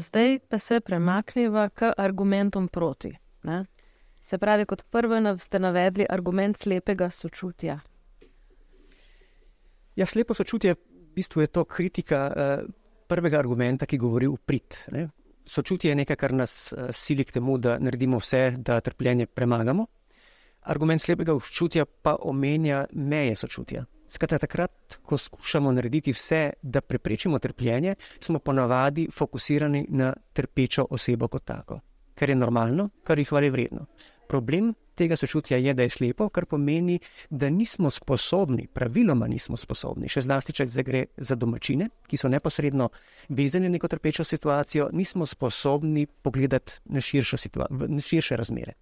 zdaj pa se premaknemo k argumentom proti. Ne? Se pravi, kot prvo ste navedli argument slepega sočutja. Ja, slepo sočutje v bistvu je to kritika uh, prvega argumenta, ki govori v prid. Ne? Sočutje je nekaj, kar nas uh, sili k temu, da naredimo vse, da trpljenje premagamo. Argument slepega sočutja pa omenja meje sočutja. Skratka, takrat, ko skušamo narediti vse, da preprečimo trpljenje, smo ponavadi fokusirani na trpečo osebo kot tako, kar je normalno, kar je hvale vredno. Problem tega sočutja je, da je slepo, kar pomeni, da nismo sposobni, praviloma nismo sposobni, še zlasti, če gre za domačine, ki so neposredno vezani na neko trpečo situacijo, nismo sposobni pogledati na širše, na širše razmere.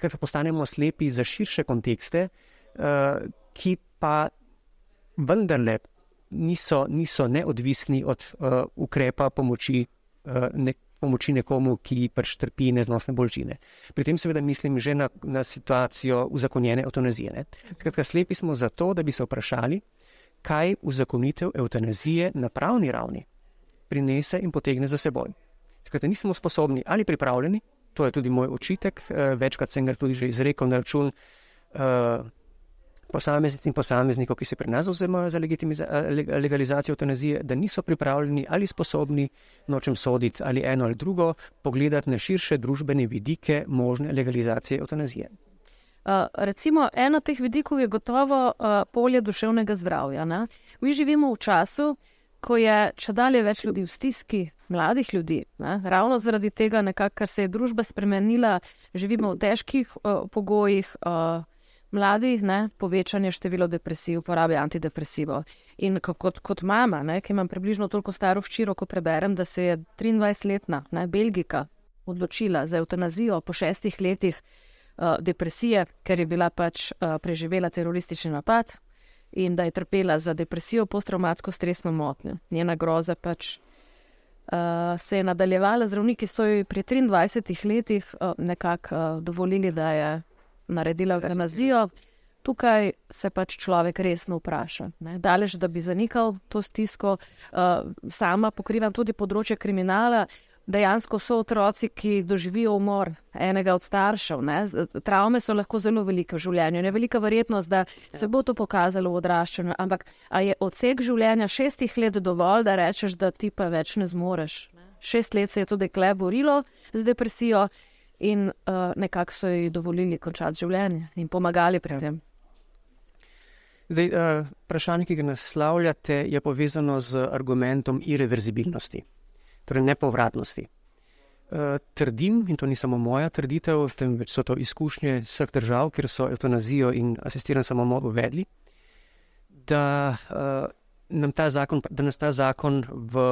Ker postanemo slepi za širše kontekste, uh, ki pa vendarle niso, niso neodvisni od uh, ukrepa pomoči, uh, ne, pomoči nekomu, ki pač trpi neznosne bolečine. Pri tem seveda mislim že na, na situacijo uzakonjene eutanazije. Skratka, slepi smo zato, da bi se vprašali, kaj uzakonitev eutanazije na pravni ravni prinese in potegne za seboj. Skratka, nismo sposobni ali pripravljeni, to je tudi moj očitek, uh, večkrat sem ga tudi že izrekel na račun. Uh, posameznic in posameznikov, ki se pri nas zauzemajo za legalizacijo eutanazije, da niso pripravljeni ali sposobni, nočem soditi ali eno ali drugo, pogledati na širše družbene vidike možne legalizacije eutanazije. Uh, recimo, eno teh vidikov je gotovo uh, polje duševnega zdravja. Ne? Mi živimo v času, ko je če dalje več ljudi v stiski, mladih ljudi. Ne? Ravno zaradi tega, ker se je družba spremenila, živimo v težkih uh, pogojih. Uh, mladih, ne, povečanje števila depresij, uporabe antidepresivov. In kot, kot mama, ne, ki imam približno toliko staro hčiro, ko preberem, da se je 23-letna Belgika odločila za eutanazijo po šestih letih uh, depresije, ker je bila pač uh, preživela teroristični napad in da je trpela za depresijo, posttraumatsko stresno motnjo. Njena groza pač. Uh, se je nadaljevala, zdravniki so ji pri 23 letih uh, nekako uh, dovolili, da je naredila euthanazijo. Tukaj se pač človek resno vpraša. Ne? Dalež, da bi zanikal to stisko, uh, sama pokrivam tudi področje kriminala. Dejansko so otroci, ki doživijo umor enega od staršev. Ne? Travme so lahko zelo velike v življenju. Je velika verjetnost, da se bo to pokazalo v odraščanju. Ampak je odsek življenja šestih let dovolj, da rečeš, da ti pa več ne zmoreš? Šest let se je to dekle borilo z depresijo in uh, nekako so ji dovolili končati življenje in pomagali pri ja. tem. Zdaj, uh, vprašanje, ki ga naslavljate, je povezano z argumentom irreverzibilnosti, torej nepovratnosti. Uh, trdim, in to ni samo moja trditev, temveč so to izkušnje vseh držav, kjer so eutanazijo in asistiran samomor uvedli, da, uh, nam zakon, da nas ta zakon v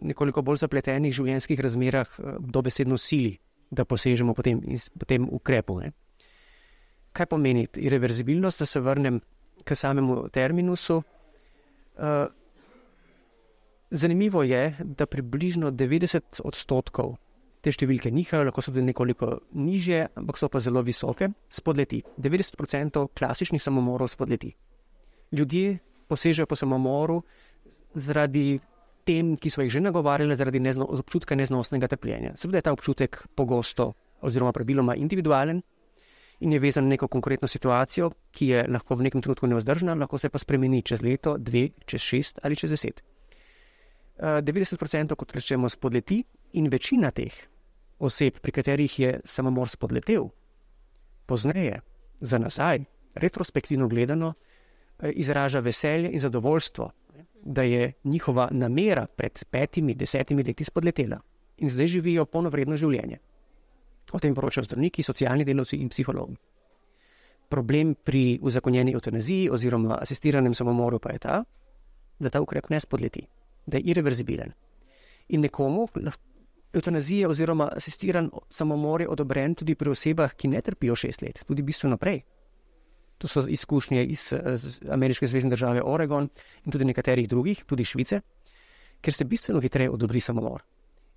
nekoliko bolj zapletenih življenjskih razmerah dobesedno sili da posežemo po tem, po tem ukrepu. Ne. Kaj pomeni irreverzibilnost, da se vrnem k samemu terminusu? Uh, zanimivo je, da približno 90 odstotkov te številke nihajo, lahko so tudi nekoliko nižje, ampak so pa zelo visoke, spodleti. 90 odstotkov klasičnih samomorov spodleti. Ljudje posežejo po samomoru zaradi tem, ki so jih že nagovarjali zaradi nezno, občutka neznosnega trpljenja. Seveda je ta občutek pogosto, oziroma praviloma individualen in je vezan na neko konkretno situacijo, ki je lahko v nekem trenutku neozdržna, lahko se pa spremeni čez leto, dve, čez šest ali čez deset. 90% eh, kot rečemo spodleti in večina teh oseb, pri katerih je samomor spodletel, pozneje, za nazaj, retrospektivno gledano, eh, izraža veselje in zadovoljstvo da je njihova namera pred petimi, desetimi leti spodletela in zdaj živijo polnovredno življenje. O tem poročajo zdravniki, socialni delavci in psihologi. Problem pri uzakonjeni eutanaziji oziroma asistiranem samomoru pa je ta, da ta ukrep ne spodleti, da je irreverzibilen. In nekomu eutanazija oziroma asistiran samomor je odobren tudi pri osebah, ki ne trpijo šest let, tudi bistveno prej. To so izkušnje iz, iz ameriške zvezdne države Oregon in tudi nekaterih drugih, tudi Švice, ker se bistveno hitreje odobri samomor.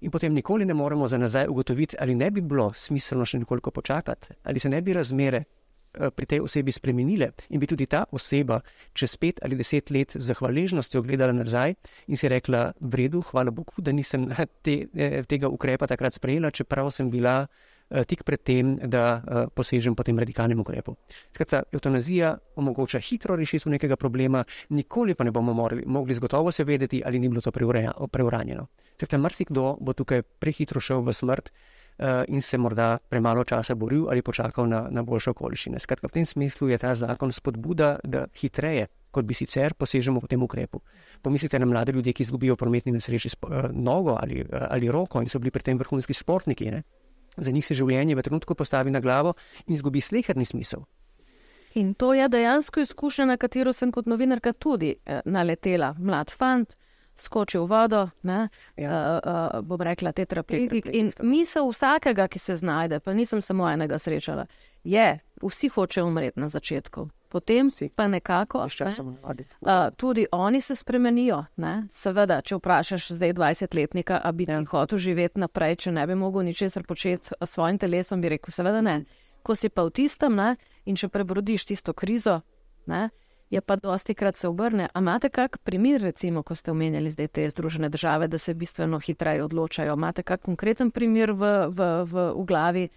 In potem nikoli ne moremo za nazaj ugotoviti, ali ne bi bilo smiselno še nekoliko počakati, ali se ne bi razmere pri tej osebi spremenile in bi tudi ta oseba čez pet ali deset let z hvaležnostjo gledala nazaj in si rekla: V redu, hvala Bogu, da nisem te, tega ukrepa takrat sprejela, čeprav sem bila. Tik pred tem, da posežem po tem radikalnem ukrepu. Skratka, eutanazija omogoča hitro rešitev nekega problema, nikoli pa ne bomo morali, mogli z gotovostjo vedeti, ali ni bilo to preuranjeno. Skratka, marsikdo bo tukaj prehitro šel v smrt, uh, in se morda premalo časa boril ali počakal na, na boljše okoliščine. Skratka, v tem smislu je ta zakon spodbuda, da hitreje, kot bi sicer, posežemo po tem ukrepu. Pomislite na mlade ljudi, ki izgubijo v prometni nesreči nogo ali, ali roko in so bili pri tem vrhunski športniki. Ne? Za njih se življenje v trenutku postavi na glavo in izgubi sleherni smisel. In to je dejansko izkušnja, na katero sem kot novinarka tudi eh, naletela. Mlad fant, skočil v vodo, ne, ja. uh, uh, bom rekla, tetraplegik. In misel vsakega, ki se znajde, pa nisem samo enega srečala, je, vsi hočejo umreti na začetku. Potem si pa nekako. Ne, uh, tudi oni se spremenijo. Ne? Seveda, če vprašaš zdaj 20-letnika, ali bi ja. hotel živeti naprej, če ne bi mogel ničesar početi s svojim telesom, bi rekel: Seveda ne. Ko si pa v tistem ne? in če prebrodiš tisto krizo, ne? je pa dosti krat se obrne. A imate kak primer, recimo, ko ste omenjali zdaj te združene države, da se bistveno hitreje odločajo? Imate kak konkreten primer v, v, v, v glavi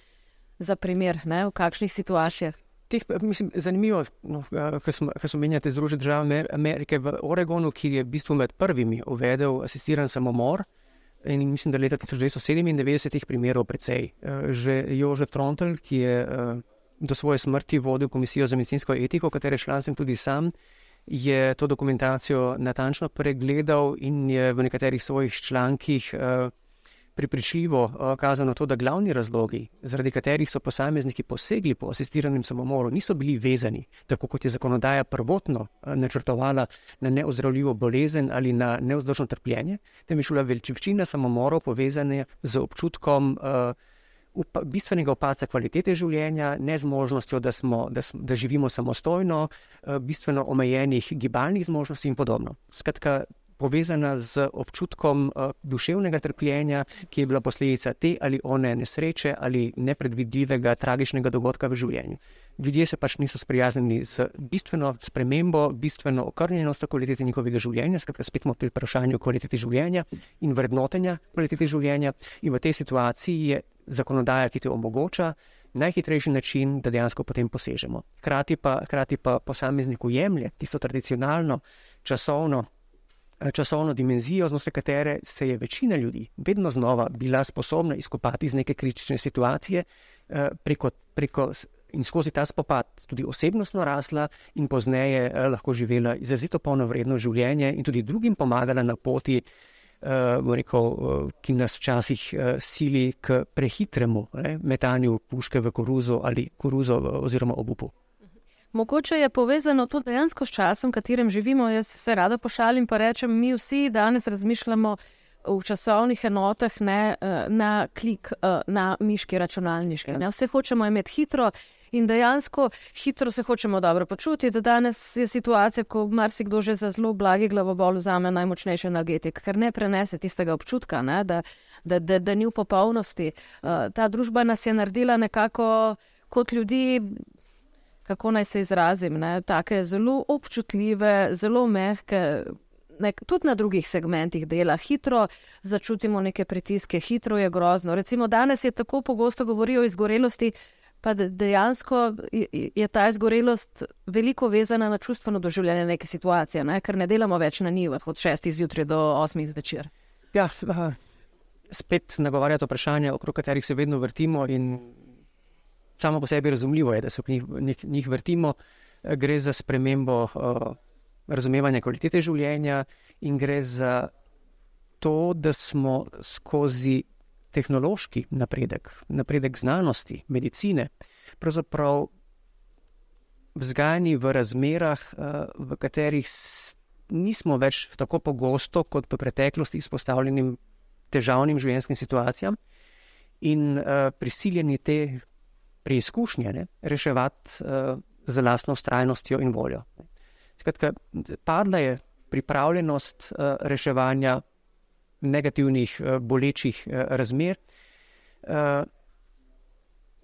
za primer, ne? v kakšnih situacijah? Teh, mislim, zanimivo, no, ko smo omenjali Združene države Amerike v Oregonu, ki je v bistvu med prvimi uvedel asistiran samomor. In mislim, da leta 1997 primerov precej. Že Jožef Trontel, ki je do svoje smrti vodil komisijo za medicinsko etiko, katere član sem tudi sam, je to dokumentacijo natančno pregledal in je v nekaterih svojih člankih uh, pripričljivo uh, kazal na to, da glavni razlogi, zaradi katerih so posamezniki posegli po asistiranem samomoru, niso bili vezani, tako kot je zakonodaja prvotno uh, načrtovala, na neozdravljivo bolezen ali na neozdržno trpljenje, temveč bila večina samomorov povezana z občutkom. Uh, upa, bistvenega opaca kvalitete življenja, nezmožnostjo, da, smo, da, da živimo samostojno, eh, bistveno omejenih gibalnih zmožnosti in podobno. Skratka, povezana z občutkom uh, duševnega trpljenja, ki je bila posledica te ali one nesreče ali nepredvidljivega, tragičnega dogodka v življenju. Ljudje se pač niso sprijaznili z bistveno spremembo, bistveno okrnjenost kvalitete njihovega življenja, skratka, spet smo pri vprašanju kvalitete življenja in vrednotenja kvalitete življenja, in v tej situaciji je zakonodaja, ki ti omogoča. Najhitrejši način, da dejansko potem posežemo. Hkrati pa, hkrati pa posamezniku jemlje tisto tradicionalno, časovno, eh, časovno dimenzijo, znotraj katere se je večina ljudi vedno znova bila sposobna izkopati iz neke kritične situacije, eh, preko, preko in skozi ta spopad tudi osebnostno rasla, in pozneje eh, lahko živela izrazito polnovredno življenje, in tudi drugim pomagala na poti rekel, ki nas včasih sili k prehitremu ne, metanju puške v koruzo ali koruzo oziroma obupu. Mogoče je povezano to dejansko s časom, v katerem živimo. Jaz se rada pošalim in rečem, mi vsi danes razmišljamo v časovnih enotah, ne na klik, na miški računalniški. Ja. Vse hočemo imeti hitro in dejansko hitro se hočemo dobro počutiti. Danes je situacija, ko marsikdo že za zelo blagi glavobol vzame najmočnejši energetik, ker ne prenese tistega občutka, ne, da, da, da, da ni v popolnosti. Uh, ta družba nas je naredila nekako kot ljudi. Kako naj se izrazim, tako zelo občutljive, zelo mehke, nek, tudi na drugih segmentih dela, hitro začutimo neke pritiske, hitro je grozno. Recimo danes je tako pogosto govorijo o izgorelosti, pa dejansko je ta izgorelost veliko vezana na čustveno doživljanje neke situacije, ne? ker ne delamo več na njivah od 6. zjutraj do 8. zvečer. Ja, spet nagovarja to vprašanje, okrog katerih se vedno vrtimo, in samo po sebi razumljivo je, da se v njih, njih, njih vrtimo. Gre za spremembo uh, razumevanja kvalitete življenja, in gre za to, da smo skozi tehnološki napredek, napredek znanosti, medicine, pravzaprav vzgajani v razmerah, eh, v katerih nismo več tako pogosto kot v preteklosti izpostavljeni težavnim življenjskim situacijam in uh, prisiljeni te preizkušnje ne, reševati uh, z lastno ustrajnostjo in voljo. Skratka, padla je pripravljenost uh, reševanja negativnih, eh, bolečih eh, razmer. Eh,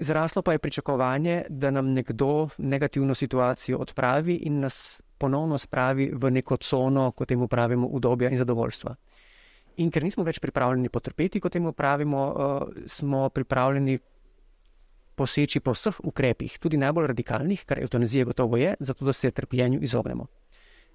Zraslo pa je pričakovanje, da nam nekdo negativno situacijo odpravi in nas ponovno spravi v neko cono, kot temu pravimo, udobja in zadovoljstva. In ker nismo več pripravljeni potrpeti, kot temu pravimo, uh, smo pripravljeni poseči po vseh ukrepih, tudi najbolj radikalnih, kar eutanazija gotovo je, zato da se trpljenju izognemo.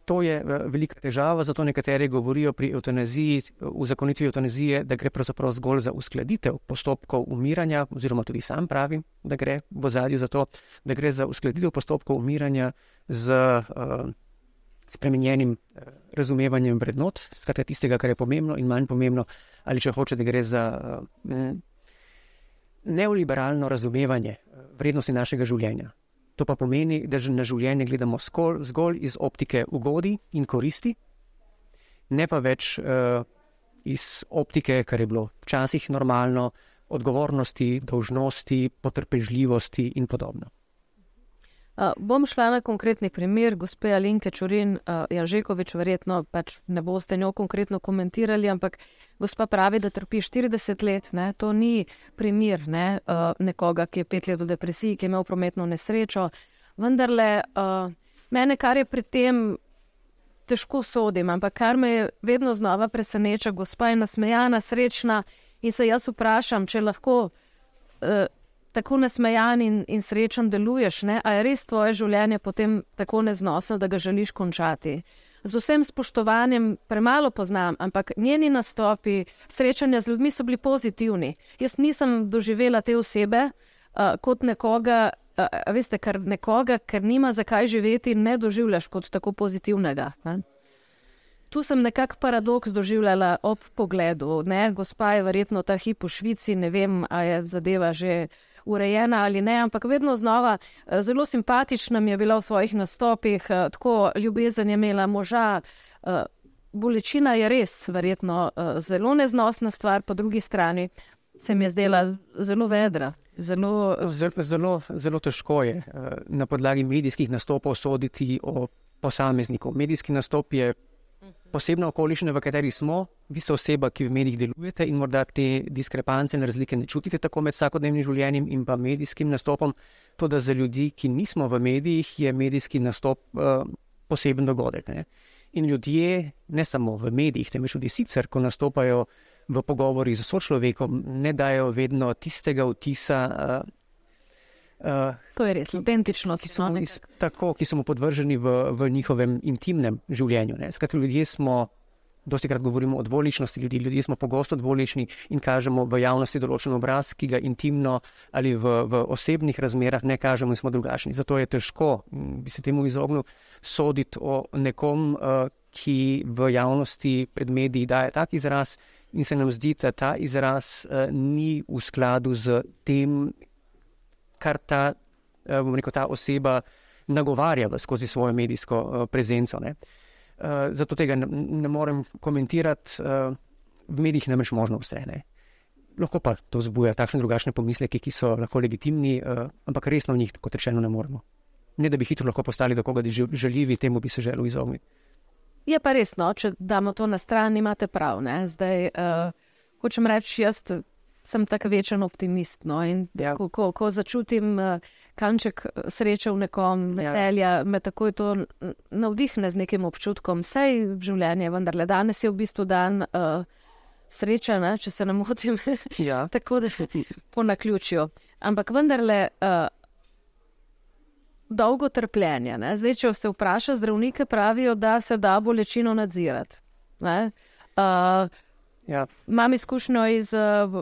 To je uh, velika težava, zato nekateri govorijo pri eutanaziji, v zakonitvi eutanazije, da gre pravzaprav zgolj za uskladitev postopkov umiranja, oziroma tudi sam pravim, da gre v zadju za to, da gre za uskladitev postopkov umiranja z. Uh, spremenjenim eh, razumevanjem vrednot, skratka tistega, kar je pomembno in manj pomembno, ali če hoče, da gre za eh, neoliberalno razumevanje eh, vrednosti našega življenja. To pa pomeni, da na življenje gledamo skol, zgolj iz optike ugodi in koristi, ne pa več uh, iz optike, kar je bilo včasih normalno, odgovornosti, dolžnosti, potrpežljivosti in podobno. Uh, bom šla na konkretni primer, gospe Alinke Čurin, uh, Janžekovič, verjetno pač ne boste njo konkretno komentirali, ampak gospa pravi, da trpi 40 let. Ne? To ni primer ne? uh, nekoga, ki je pet let v depresiji, ki je imel prometno nesrečo. Vendar le uh, mene, kar je pri tem težko sodim, ampak kar me vedno znova preseneča, gospa je nasmejana, srečna in se jaz vprašam, če lahko. Uh, tako nasmejan in, in srečen deluješ, ne? a je res tvoje življenje potem tako neznosno, da ga želiš končati. Z vsem spoštovanjem, premalo poznam, ampak njeni nastopi, srečanja z ljudmi so bili pozitivni. Jaz nisem doživela te osebe uh, kot nekoga, uh, veste, kar nekoga, ker nima zakaj živeti, ne doživljaš kot tako pozitivnega. Ne? Tu sem nekako paradoks doživljala ob pogledu. Ne? Gospa je verjetno ta hip v Švici, ne vem, ali je zadeva že urejena ali ne, ampak vedno znova eh, zelo simpatična mi je bila v svojih nastopih, eh, tako ljubezen je imela moža. Eh, bolečina je res, verjetno, zelo neznosna stvar, po drugi strani se mi je zdela zelo vedra. Zelo, zelo, zelo, težko je na podlagi medijskih nastopov soditi o posamezniku. Medijski nastop je posebna okoliščina, v kateri smo, vi ste oseba, ki v medijih delujete in morda te diskrepance in razlike ne čutite tako med vsakodnevnim življenjem in pa medijskim nastopom. To, da za ljudi, ki nismo v medijih, je medijski nastop uh, poseben dogodek. Ne? In ljudje, ne samo v medijih, temveč tudi sicer, ko nastopajo v pogovori z sočlovekom, ne dajo vedno tistega vtisa. Uh, Uh, to je res, autentično, ki, no, ki, tako, ki smo podvrženi v, v njihovem intimnem življenju. Skratka, ljudje smo, dosti krat govorimo o dvoličnosti ljudi, ljudje smo pogosto dvolični in kažemo v javnosti določen obraz, ki ga intimno ali v, v osebnih razmerah ne kažemo in smo drugačni. Zato je težko, bi se temu izognil, soditi o nekom, uh, ki v javnosti pred mediji daje tak izraz in se nam zdi, da ta izraz uh, ni v skladu z tem, kar ta, eh, rekel, ta oseba nagovarja skozi svojo medijsko eh, prezenco. Ne. Eh, zato tega ne, ne morem komentirati, v medijih ne moreš možno vse. Ne. Lahko pa to zbuja takšne drugačne pomisleke, ki so lahko legitimni, ampak resno v njih, kot rečeno, ne moremo. Ne da bi hitro lahko postali do koga željivi, temu bi se želel izogniti. Je pa resno, če damo to na stran, imate prav. Ne? Zdaj, uh, hočem reči, jaz sem tako večen optimist. No? Ja. Ko, ko, ko začutim uh, kanček eh, sreče v nekom, ja. veselja, ja. me takoj to navdihne z nekim občutkom. Vse življenje, vendar le danes je v bistvu dan uh, sreče, ne? če se ne motim. ja. tako da po naključju. Ampak vendarle. Uh, Dolgo trpljenje. Ne? Zdaj, če se vpraša, zdravnike pravijo, da se da bolečino nadzirati. Uh, ja. Imam izkušnjo iz uh,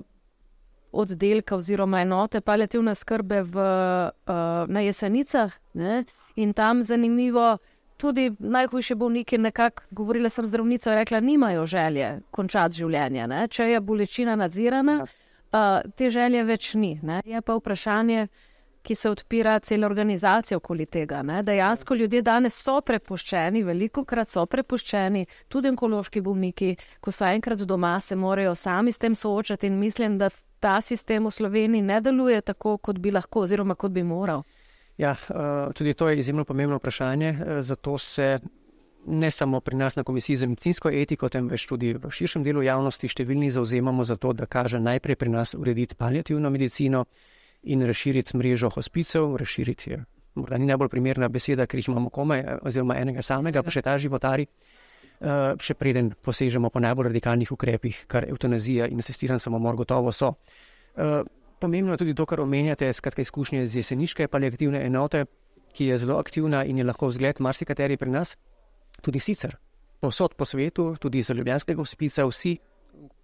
oddelka oziroma enote palijativne skrbe v, uh, na jesenicah. Ne? In tam zanimivo, tudi najhujši bolniki, nekako govorila sem zdravnica, rekla, nimajo želje končati življenje. Ne? Če je bolečina nadzirana, uh, te želje več ni. Ne? Je pa vprašanje. Ki se odpira cela organizacija okoli tega. Ne? Dejansko ljudje danes so prepuščeni, veliko krat so prepuščeni, tudi onkološki bolniki, ko so enkrat doma, se morajo sami s tem soočati in mislim, da ta sistem v Sloveniji ne deluje tako, kot bi lahko, oziroma kot bi moral? Ja, eh, tudi to je izjemno pomembno vprašanje. Eh, zato se ne samo pri nas na Komisiji za medicinsko etiko, temveč tudi v širšem delu javnosti številni zauzemamo za to, da kaže najprej pri nas urediti palijativno medicino in razširiti mrežo hospicev, razširiti je. Morda ni najbolj primerna beseda, ker jih imamo komaj, oziroma enega samega, pa še ta životari. Uh, še preden posežemo po najbolj radikalnih ukrepih, kar eutanazija in asistiran samomor gotovo so. Uh, pomembno je tudi to, kar omenjate, skratka izkušnje z jeseniške palijativne enote, ki je zelo aktivna in je lahko vzgled marsikateri pri nas, tudi sicer. Posod po svetu, tudi za ljubljanskega hospica, vsi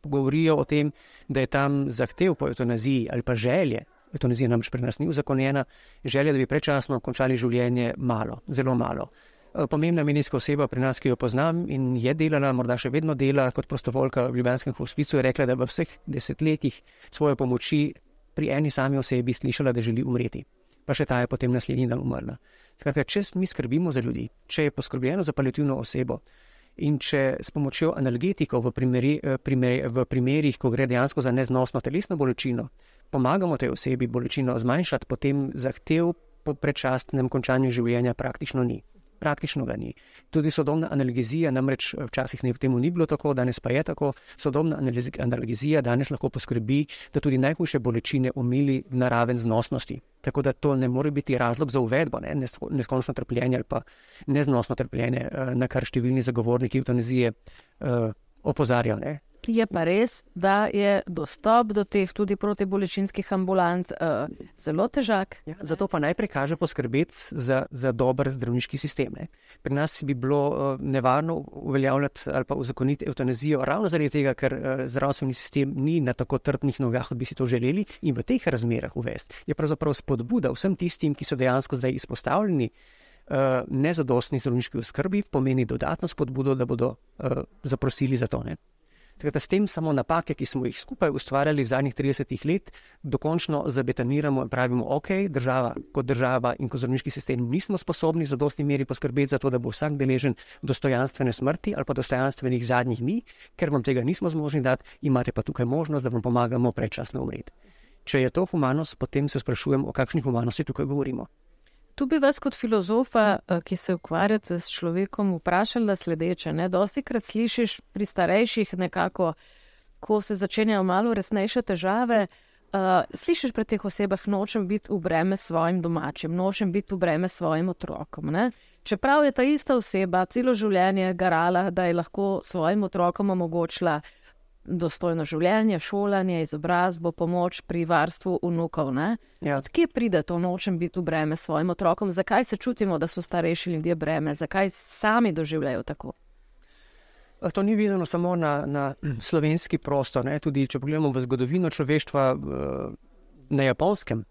govorijo o tem, da je tam zahtev po eutanaziji ali pa želje. Eutanazija namreč pri nas ni uzakonjena, želje, da bi predčasno končali življenje, malo, zelo malo. Eh, pomembna medijska oseba pri nas, ki jo poznam in je delala, morda še vedno dela kot prostovoljka v Ljubljanskem hospicu, je rekla, da v vseh desetletjih svoje pomoči pri eni sami osebi slišala, da želi umreti. Pa še ta je potem naslednji dan umrla. Skratka, če mi skrbimo za ljudi, če je poskrbljeno za palijativno osebo in če s pomočjo analgetikov v, primeri, eh, primer, v primerih, ko gre dejansko za neznosno telesno bolečino, pomagamo tej osebi bolečino zmanjšati, potem zahtev po predčasnem končanju življenja praktično ni praktično ga ni. Tudi sodobna analgezija, namreč včasih ne, temu ni bilo tako, danes pa je tako. Sodobna analgezija danes lahko poskrbi, da tudi najhujše bolečine umili na raven znosnosti. Tako da to ne more biti razlog za uvedbo, ne? neskončno trpljenje ali pa neznosno trpljenje, eh, na kar številni zagovorniki eutanazije uh, opozarjajo. Je pa res, da je dostop do teh tudi protibolečinskih ambulant uh, zelo težak. Ja, zato pa najprej kaže poskrbeti za, za dober zdravniški sistem. Ne. Pri nas bi bilo uh, nevarno uveljavljati ali pa uzakoniti eutanazijo ravno zaradi tega, ker uh, zdravstveni sistem ni na tako trdnih nogah, kot bi si to želeli in v teh razmerah uvesti. Je pravzaprav spodbuda vsem tistim, ki so dejansko zdaj izpostavljeni. Uh, nezadostni zdravniški oskrbi pomeni dodatno spodbudo, da bodo uh, zaprosili za to. Ne. Skratka, s tem samo napake, ki smo jih skupaj ustvarjali v zadnjih 30 letih, dokončno zabetoniramo in pravimo, ok, država kot država in kot zdravniški sistem nismo sposobni za dosti meri poskrbeti za to, da bo vsak deležen dostojanstvene smrti ali pa dostojanstvenih zadnjih dni, ker vam tega nismo zmožni dati, imate pa tukaj možnost, da vam pomagamo predčasno umreti. Če je to humanost, potem se sprašujem, o kakšni humanosti tukaj govorimo. Tu bi vas kot filozofa, eh, ki se ukvarjate s človekom, vprašala sledeče. Dosti krat slišiš pri starejših nekako, ko se začenjajo malo resnejše težave. Uh, slišiš pri teh osebah, nočem biti v breme svojim domačim, nočem biti v breme svojim otrokom. Ne? Čeprav je ta ista oseba celo življenje garala, da je lahko svojim otrokom omogočila uh, dostojno življenje, šolanje, izobrazbo, pomoč pri varstvu vnukov. Ja. Odkje pride to nočem biti v breme svojim otrokom? Zakaj se čutimo, da so starejši ljudje breme? Zakaj sami doživljajo tako? To ni vezano samo na, na slovenski prostor. Ne? Tudi če pogledamo v zgodovino človeštva na japonskem,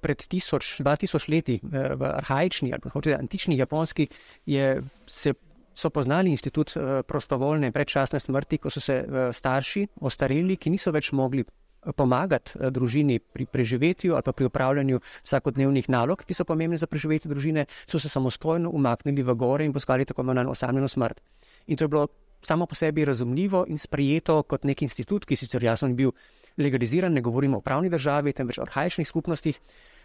pred 1000-2000 leti, v arhajični ali pa antični japonski, je se so poznali institut eh, prostovoljne predčasne smrti, ko so se eh, starši, ostareli, ki niso več mogli eh, pomagati družini pri preživetju ali pri upravljanju vsakodnevnih nalog, ki so pomembne za preživetje družine, so se samostojno umaknili v gore in poskali tako imenovano osamljeno smrt. In to je bilo samo po sebi razumljivo in sprejeto kot nek institut, ki sicer jasno ni bil legaliziran, ne govorimo o pravni državi, temveč o arhajičnih skupnostih.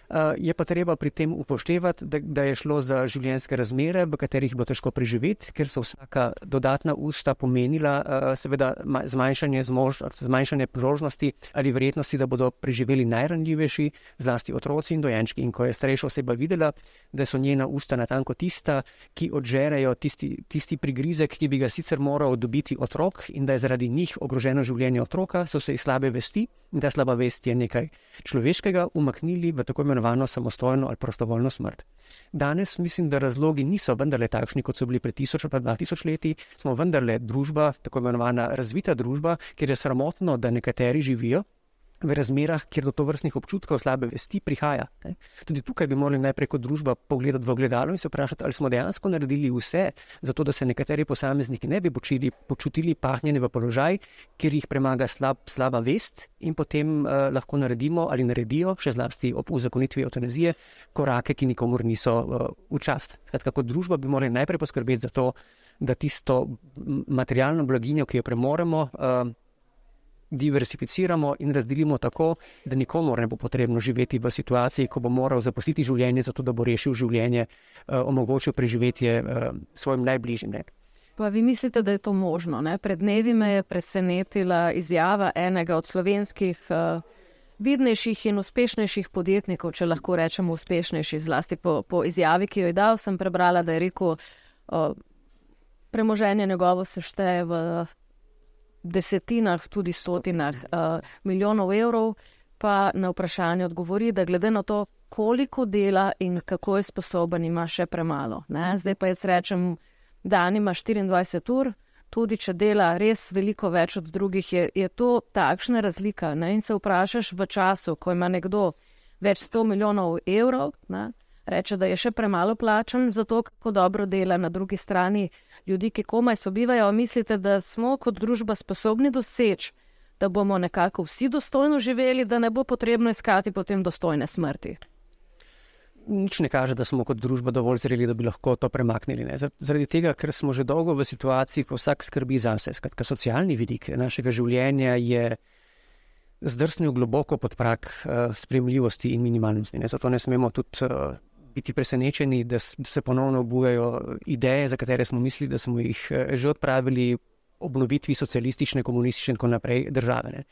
Eh, je pa treba pri tem upoštevati, da, da je šlo za življenjske razmere, v katerih je bilo težko preživeti, ker so vsaka dodatna usta pomenila uh, seveda zmanjšanje, zmož, zmanjšanje priložnosti ali verjetnosti, da bodo preživeli najranljivejši, zlasti otroci in dojenčki. In ko je starejša oseba videla, da so njena usta natanko tista, ki odžerajo tisti, tisti prigrizek, ki bi ga sicer moral dobiti otrok in da je zaradi njih ogroženo življenje otroka, so se iz slabe vesti in ta slaba vest je nekaj človeškega, umaknili v tako imenovano samostojno ali prostovoljno smrt. Danes mislim, da razlogi niso vendarle takšni, kot so bili pred tisoč ali dva tisoč leti. Smo vendarle družba, tako imenovana razvita družba, kjer je sramotno, da nekateri živijo v razmerah, kjer do to vrstnih občutkov slabe vesti prihaja. Ne. Tudi tukaj bi morali najprej kot družba pogledati v ogledalo in se vprašati, ali smo dejansko naredili vse, zato da se nekateri posamezniki ne bi počili, počutili pahnjeni v položaj, kjer jih premaga slab, slaba vest in potem uh, lahko naredimo ali naredijo, še zlasti ob uzakonitvi eutanazije, korake, ki nikomor niso uh, v čast. Skratka, kot družba bi morali najprej poskrbeti za to, da tisto materialno blaginjo, ki jo premoremo, uh, diversificiramo in razdelimo tako, da nikomu ne bo potrebno živeti v situaciji, ko bo moral zapustiti življenje, zato da bo rešil življenje, eh, omogočil preživetje eh, svojim najbližjim. Ne. Pa vi mislite, da je to možno? Ne? Pred dnevi me je presenetila izjava enega od slovenskih uh, vidnejših in uspešnejših podjetnikov, če lahko rečemo uspešnejši, zlasti po, po izjavi, ki jo je dal, sem prebrala, da je rekel, uh, premoženje njegovo se šteje v desetinah, tudi stotinah uh, milijonov evrov, pa na vprašanje odgovori, da glede na to, koliko dela in kako je sposoben, ima še premalo. Ne? Zdaj pa jaz rečem, da ima 24 ur, tudi če dela res veliko več od drugih, je, je to takšna razlika. Ne? In se vprašaš v času, ko ima nekdo več 100 milijonov evrov. Ne? Reče, da je še premalo plačen za to, kako dobro dela, na drugi strani ljudi, ki komaj sobivajo. Mislite, da smo kot družba sposobni doseči, da bomo nekako vsi dostojno živeli, da ne bo potrebno iskati potem dostojne smrti? Nič ne kaže, da smo kot družba dovolj zreli, da bi lahko to premaknili. Ne? Zaradi tega, ker smo že dolgo v situaciji, ko vsak skrbi za sebe. Skratka, socialni vidik našega življenja je zdrsnil globoko pod prak uh, sprejemljivosti in minimalnosti. Zato ne smemo tudi uh, biti presenečeni, da, se ponovno obujajo ideje, za katere smo mislili, da smo jih uh, že odpravili obnovitvi socialistične, komunistične in tako naprej države.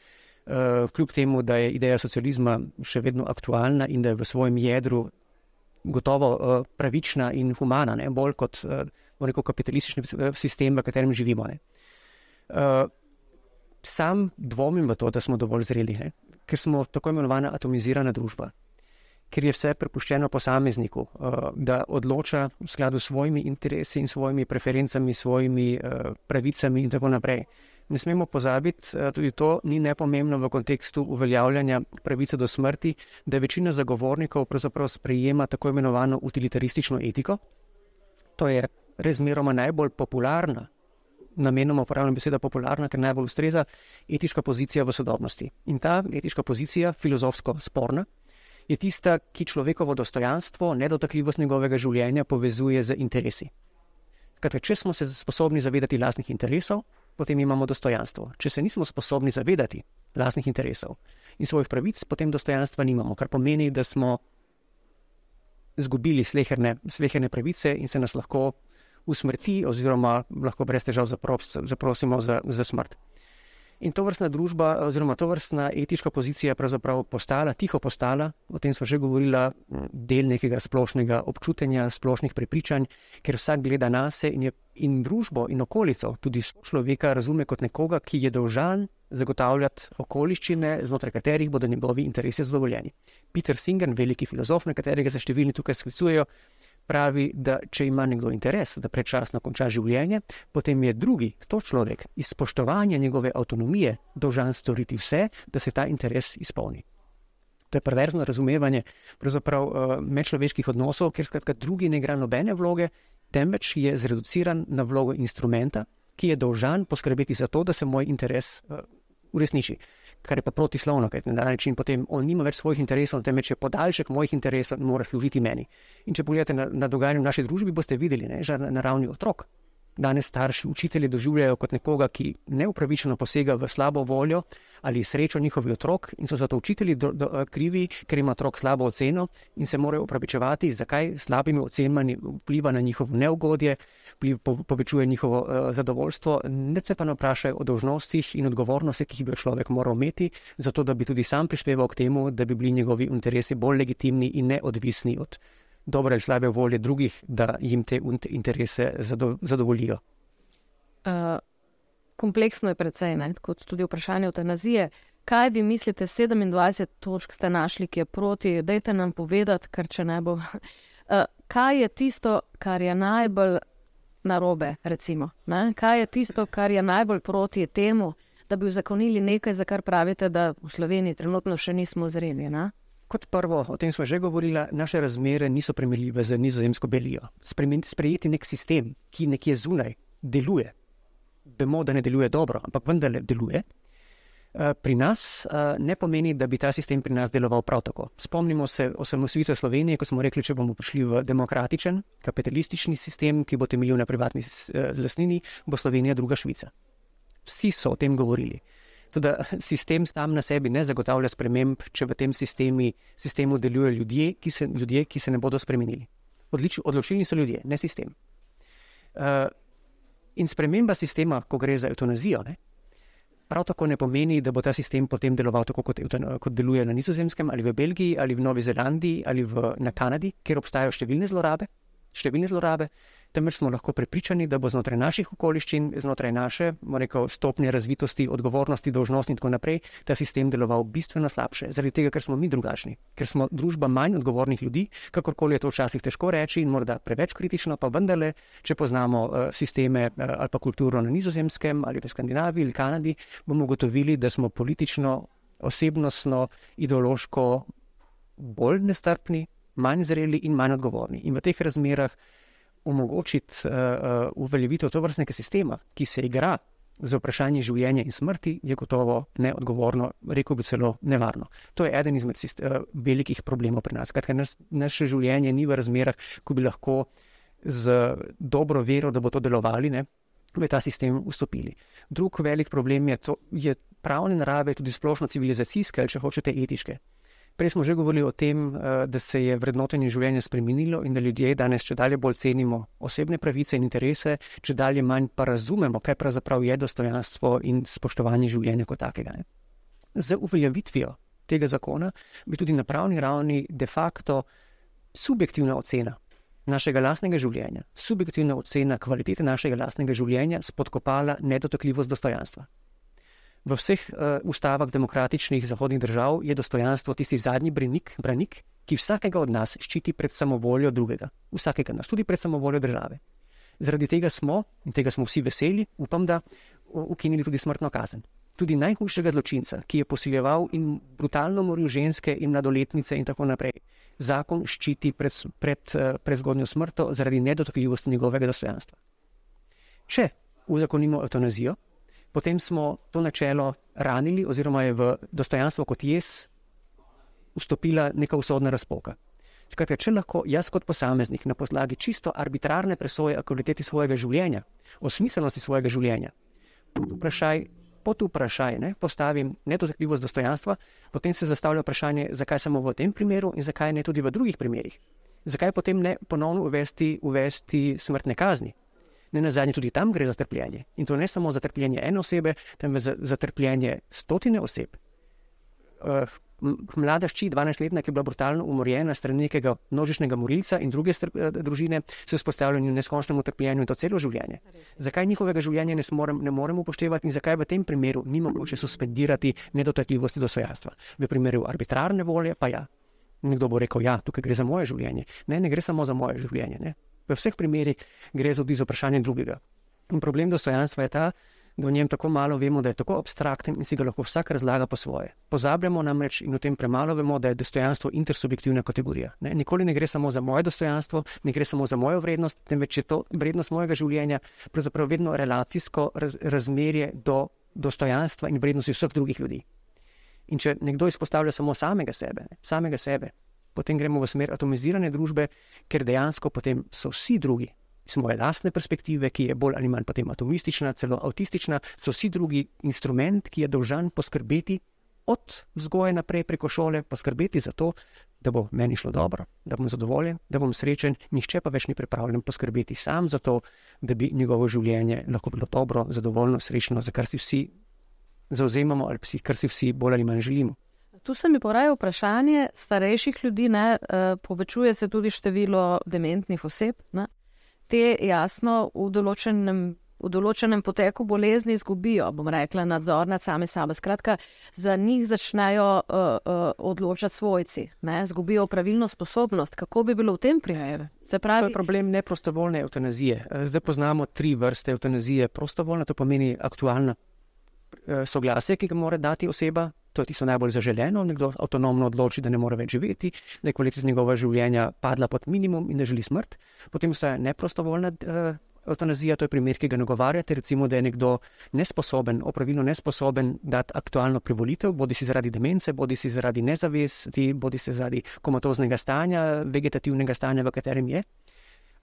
Uh, kljub temu, da je ideja socializma še vedno aktualna in da je v svojem jedru gotovo pravična in humana, ne? bolj kot neko kapitalistični sistem, v katerem živimo. Uh, sam dvomim v to, da smo dovolj zreli, ne? ker smo tako imenovana atomizirana družba ker je vse prepuščeno posamezniku, uh, da odloča v skladu s svojimi interesi in svojimi preferencami, svojimi uh, pravicami in tako naprej. Ne smemo pozabiti, uh, tudi to ni nepomembno v kontekstu uveljavljanja pravice do smrti, da večina zagovornikov pravzaprav sprejema tako imenovano utilitaristično etiko. To je razmeroma najbolj popularna. Namenoma uporabljam besedo popularna, ker najbolj ustreza etička pozicija v sodobnosti. In ta etička pozicija, filozofsko sporna, je tista, ki človekovo dostojanstvo, nedotakljivost njegovega življenja povezuje z interesi. Skratka, če smo se sposobni zavedati lastnih interesov, potem imamo dostojanstvo. Če se nismo sposobni zavedati lastnih interesov in svojih pravic, potem dostojanstva nimamo, kar pomeni, da smo izgubili sleherne, sleherne pravice in se nas lahko usmrti, oziroma lahko brez težav zaprosimo za, za smrt. In to vrstna družba, oziroma to vrstna etička pozicija je pravzaprav postala, tiho postala, o tem smo že govorili, del nekega splošnega občutenja, splošnih prepričanj, ker vsak gleda na sebe in, in družbo in okolico, tudi človeka, razume kot nekoga, ki je dolžan zagotavljati okoliščine, znotraj katerih bodo njegovi interesi zadovoljeni. Peter Singer, veliki filozof, na katerega se številni tukaj sklicujejo, pravi, da če ima nekdo interes, da predčasno konča življenje, potem je drugi, to človek, iz spoštovanja njegove avtonomije, dolžan storiti vse, da se ta interes izpolni. To je perverzno razumevanje uh, medčloveških odnosov, ker skratka drugi ne igra nobene vloge, temveč je zreduciran na vlogo instrumenta, ki je dolžan poskrbeti za to, da se moj interes uh, uresniči kar je pa protislovno, ker na ta način potem on nima več svojih interesov, temveč je podaljšek mojih interesov in mora služiti meni. In če pogledate na, na dogajanje v naši družbi, boste videli, da je na ravni otrok danes starši učitelji doživljajo kot nekoga, ki neupravičeno posega v slabo voljo ali srečo njihovih otrok in so zato učitelji do, do, krivi, ker ima otrok slabo oceno in se morajo upravičevati, zakaj slabimi ocenami vpliva na njihovo neugodje, povečuje njihovo uh, zadovoljstvo. Ne se pa ne vprašajo o dožnostih in odgovornostih, ki bi človek moral imeti, zato da bi tudi sam prispeval k temu, da bi bili njegovi interesi bolj legitimni in neodvisni od dobre ali slabe volje drugih, da jim te interese zadovoljijo? Uh, kompleksno je precej, ne? kot tudi vprašanje eutanazije. Kaj vi mislite, 27 točk ste našli, ki je proti? Dajte nam povedati, ker če ne bo. Uh, kaj je tisto, kar je najbolj narobe? Recimo, kaj je tisto, kar je najbolj proti temu, da bi uzakonili nekaj, za kar pravite, da v Sloveniji trenutno še nismo zreli? Ne? Kot prvo, o tem smo že govorili, naše razmere niso primerljive z nizozemsko belijo. Sprejeti nek sistem, ki nekje zunaj deluje, vemo, da ne deluje dobro, ampak vendarle deluje. Eh, pri nas eh, ne pomeni, da bi ta sistem pri nas deloval prav tako. Spomnimo se osamosvojitve Slovenije, ko smo rekli, če bomo prišli v demokratičen, kapitalistični sistem, ki bo temeljil na privatni eh, lastnini, bo Slovenija druga Švica. Vsi so o tem govorili. Tudi sistem sam na sebi ne zagotavlja sprememb, če v tem sistemi, sistemu delujejo ljudje, ki se, ljudje, ki se ne bodo spremenili. Odlič, odločilni so ljudje, ne sistem. Uh, in sprememba sistema, ko gre za eutanazijo, ne, Prav tako ne pomeni, da bo ta sistem potem deloval tako, kot, kot deluje na Nizozemskem, ali v Belgiji, ali v Novi Zelandiji, ali v, na Kanadi, kjer obstajajo številne zlorabe številne zlorabe, temveč smo lahko prepričani, da bo znotraj naših okoliščin, znotraj naše rekel, stopnje razvitosti, odgovornosti, dožnosti in tako naprej, ta sistem deloval bistveno slabše, zaradi tega, ker smo mi drugačni, ker smo družba manj odgovornih ljudi, kakorkoli je to včasih težko reči in morda preveč kritično, pa vendarle, če poznamo uh, sisteme uh, ali pa kulturo na nizozemskem ali v Skandinaviji ali Kanadi, bomo ugotovili, da smo politično, osebnostno, ideološko bolj nestrpni, manj zreli in manj odgovorni. In v teh razmerah omogočiti uh, uveljavitev to vrstnega sistema, ki se igra z vprašanjem življenja in smrti, je gotovo neodgovorno, rekel bi celo nevarno. To je eden izmed uh, velikih problemov pri nas. Kratka, nas, naše življenje ni v razmerah, ko bi lahko z dobro vero, da bo to delovali. Ne? V ta sistem vstopili. Drug velik problem je, to, je pravne narave, tudi splošno civilizacijske, ali če hočete, etiške. Prej smo že govorili o tem, eh, da se je vrednotenje življenja spremenilo in da ljudje danes če dalje bolj cenimo osebne pravice in interese, če dalje manj pa razumemo, kaj pravzaprav je dostojanstvo in spoštovanje življenja kot takega. Z uveljavitvijo tega zakona bi tudi na pravni ravni de facto subjektivna ocena našega lastnega življenja, subjektivna ocena kvalitete našega lastnega življenja spodkopala nedotakljivost dostojanstva. V vseh uh, ustavah demokratičnih zahodnih držav je dostojanstvo tisti zadnji branik, branik, ki vsakega od nas ščiti pred samovoljo drugega, vsakega nas, tudi pred samovoljo države. Zaradi tega smo, in tega smo vsi veseli, upam, da ukinili tudi smrtno kazen. Tudi najhujšega zločinca, ki je posiljeval in brutalno moril ženske in mladoletnice in tako naprej, zakon ščiti pred, pred, uh, pred zgodnjo smrto zaradi nedotakljivosti njegovega dostojanstva. Če uzakonimo eutanazijo, potem smo to načelo ranili, oziroma je v dostojanstvo kot jaz vstopila neka usodna razpoka. Skratka, če lahko jaz kot posameznik na podlagi čisto arbitrarne presoje o kvaliteti svojega življenja, o smiselnosti svojega življenja, pod vprašaj, pod vprašaj ne, postavim nedotakljivost dostojanstva, potem se zastavlja vprašanje, zakaj samo v tem primeru in zakaj ne tudi v drugih primerih. Zakaj potem ne ponovno uvesti, uvesti smrtne kazni? Ne na zadnje tudi tam gre za trpljenje. In to ne samo za trpljenje ene osebe, temveč za, za trpljenje stotine oseb. Uh, mlada šči, 12-letna, ki je bila brutalno umorjena strani nekega množičnega morilca in druge str, uh, družine, se spostavljajo neskončnemu trpljenju in to celo življenje. Zakaj njihovega življenja ne, smorem, ne moremo upoštevati in zakaj v tem primeru ni mogoče suspendirati nedotakljivosti dostojanstva? V primeru arbitrarne volje pa ja. Nekdo bo rekel, ja, tukaj gre za moje življenje. Ne, ne gre samo za moje življenje. Ne. V vseh primerih gre za vprašanje drugega. In problem dostojanstva je ta, da o njem tako malo vemo, da je tako abstrakten in si ga lahko vsak razlaga po svoje. Pozabljamo namreč in o tem premalo vemo, da je dostojanstvo intersubjektivna kategorija. Ne? Nikoli ne gre samo za moje dostojanstvo, ne gre samo za mojo vrednost, temveč je to vrednost mojega življenja, pravzaprav vedno relacijsko raz, razmerje do dostojanstva in vrednosti vseh drugih ljudi. In če nekdo izpostavlja samo samega sebe, samega sebe, potem gremo v smer atomizirane družbe, ker dejansko potem so vsi drugi iz moje lastne perspektive, ki je bolj ali manj potem atomistična, celo avtistična, so vsi drugi instrument, ki je dolžan poskrbeti od vzgoje naprej preko šole, poskrbeti za to, da bo meni šlo dobro, da bom zadovoljen, da bom srečen, nihče pa več ni pripravljen poskrbeti sam za to, da bi njegovo življenje lahko bilo dobro, zadovoljno, srečno, za kar si vsi zauzemamo ali si, kar si vsi bolj ali manj želimo. Tu se mi poraja vprašanje starejših ljudi, ne, uh, povečuje se tudi število dementnih oseb. Ne. Te jasno v določenem, v določenem poteku bolezni izgubijo, bom rekla, nadzor nad sami sabo. Skratka, za njih začnejo uh, uh, odločati svojci, ne, izgubijo pravilno sposobnost. Kako bi bilo v tem primeru? Pravi... To je problem neprostovoljne eutanazije. Zdaj poznamo tri vrste eutanazije. Prostovoljna to pomeni aktualna soglasje, ki ga mora dati oseba, to je tisto najbolj zaželeno, nekdo avtonomno odloči, da ne more več živeti, da je kvaliteta njegovega življenja padla pod minimum in da želi smrt. Potem obstaja neprostovoljna uh, eutanazija, to je primer, ki ga nagovarjate, recimo, da je nekdo nesposoben, opravilno nesposoben dati aktualno privolitev, bodi si zaradi demence, bodi si zaradi nezavesti, bodi si zaradi komatoznega stanja, vegetativnega stanja, v katerem je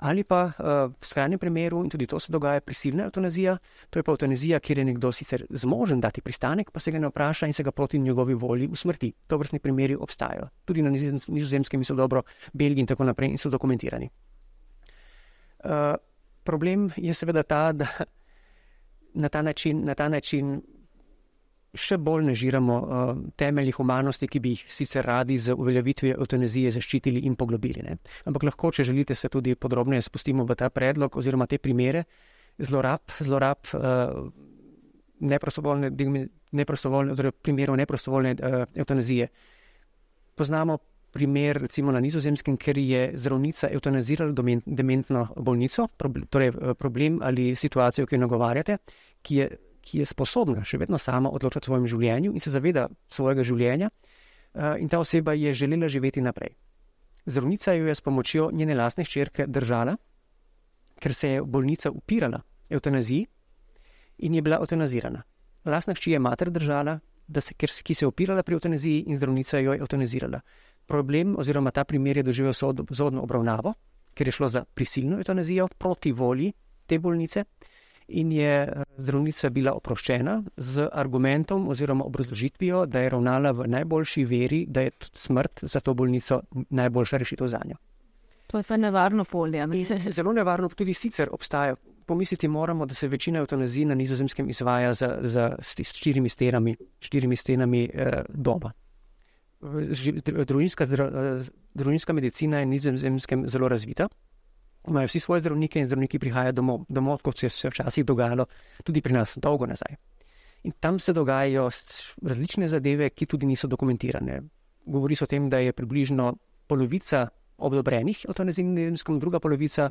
ali pa uh, v skrajnem primeru, in tudi to se dogaja, prisilna eutanazija. To je pa eutanazija, kjer je nekdo sicer zmožen dati pristanek, pa se ga ne vpraša in se ga proti njegovi volji usmrti. To vrstni primeri obstajajo. Tudi na nizozemskem so dobro, Belgiji in tako naprej in so dokumentirani. Uh, problem je seveda ta, da na ta način, na ta način še bolj nežiramo uh, temelji humanosti, ki bi jih sicer radi z uveljavitvijo eutanazije zaščitili in poglobili. Ne. Ampak lahko, če želite, se tudi podrobneje spustimo v ta predlog oziroma te primere zlorab, zlorab uh, neprostovoljne, neprostovoljne, torej primerov neprostovoljne uh, eutanazije. Poznamo primer, recimo na Nizozemskem, ker je zdravnica eutanazirala dementno bolnico, torej problem ali situacijo, ki jo nagovarjate, ki je ki je sposobna še vedno sama odločati o svojem življenju in se zaveda svojega življenja, eh, in ta oseba je želela živeti naprej. Zdravnica jo je s pomočjo njene lastne hčerke držala, ker se je bolnica upirala eutanaziji in je bila eutanazirana. Lastna hči je mater držala, se, ker, ki se je upirala pri eutanaziji in zdravnica jo je eutanazirala. Problem oziroma ta primer je doživel sodno obravnavo, ker je šlo za prisilno eutanazijo proti volji te bolnice in je eh, zdravnica bila oproščena z argumentom oziroma obrazložitvijo, da je ravnala v najboljši veri, da je smrt za to bolnico najboljša rešitev za njo. To je pa nevarno polje. Ne? Zelo nevarno, tudi sicer obstaja. Pomisliti moramo, da se večina eutanazij na nizozemskem izvaja za, za štirimi stenami, štirimi stenami eh, doma. Družinska, družinska medicina je na nizozemskem zelo razvita imajo vsi svoje zdravnike in zdravniki prihajajo domov, domov kot se je včasih dogajalo tudi pri nas, dolgo nazaj. In tam se dogajajo različne zadeve, ki tudi niso dokumentirane. Govori se o tem, da je približno polovica odobrenih eutanazij, druga polovica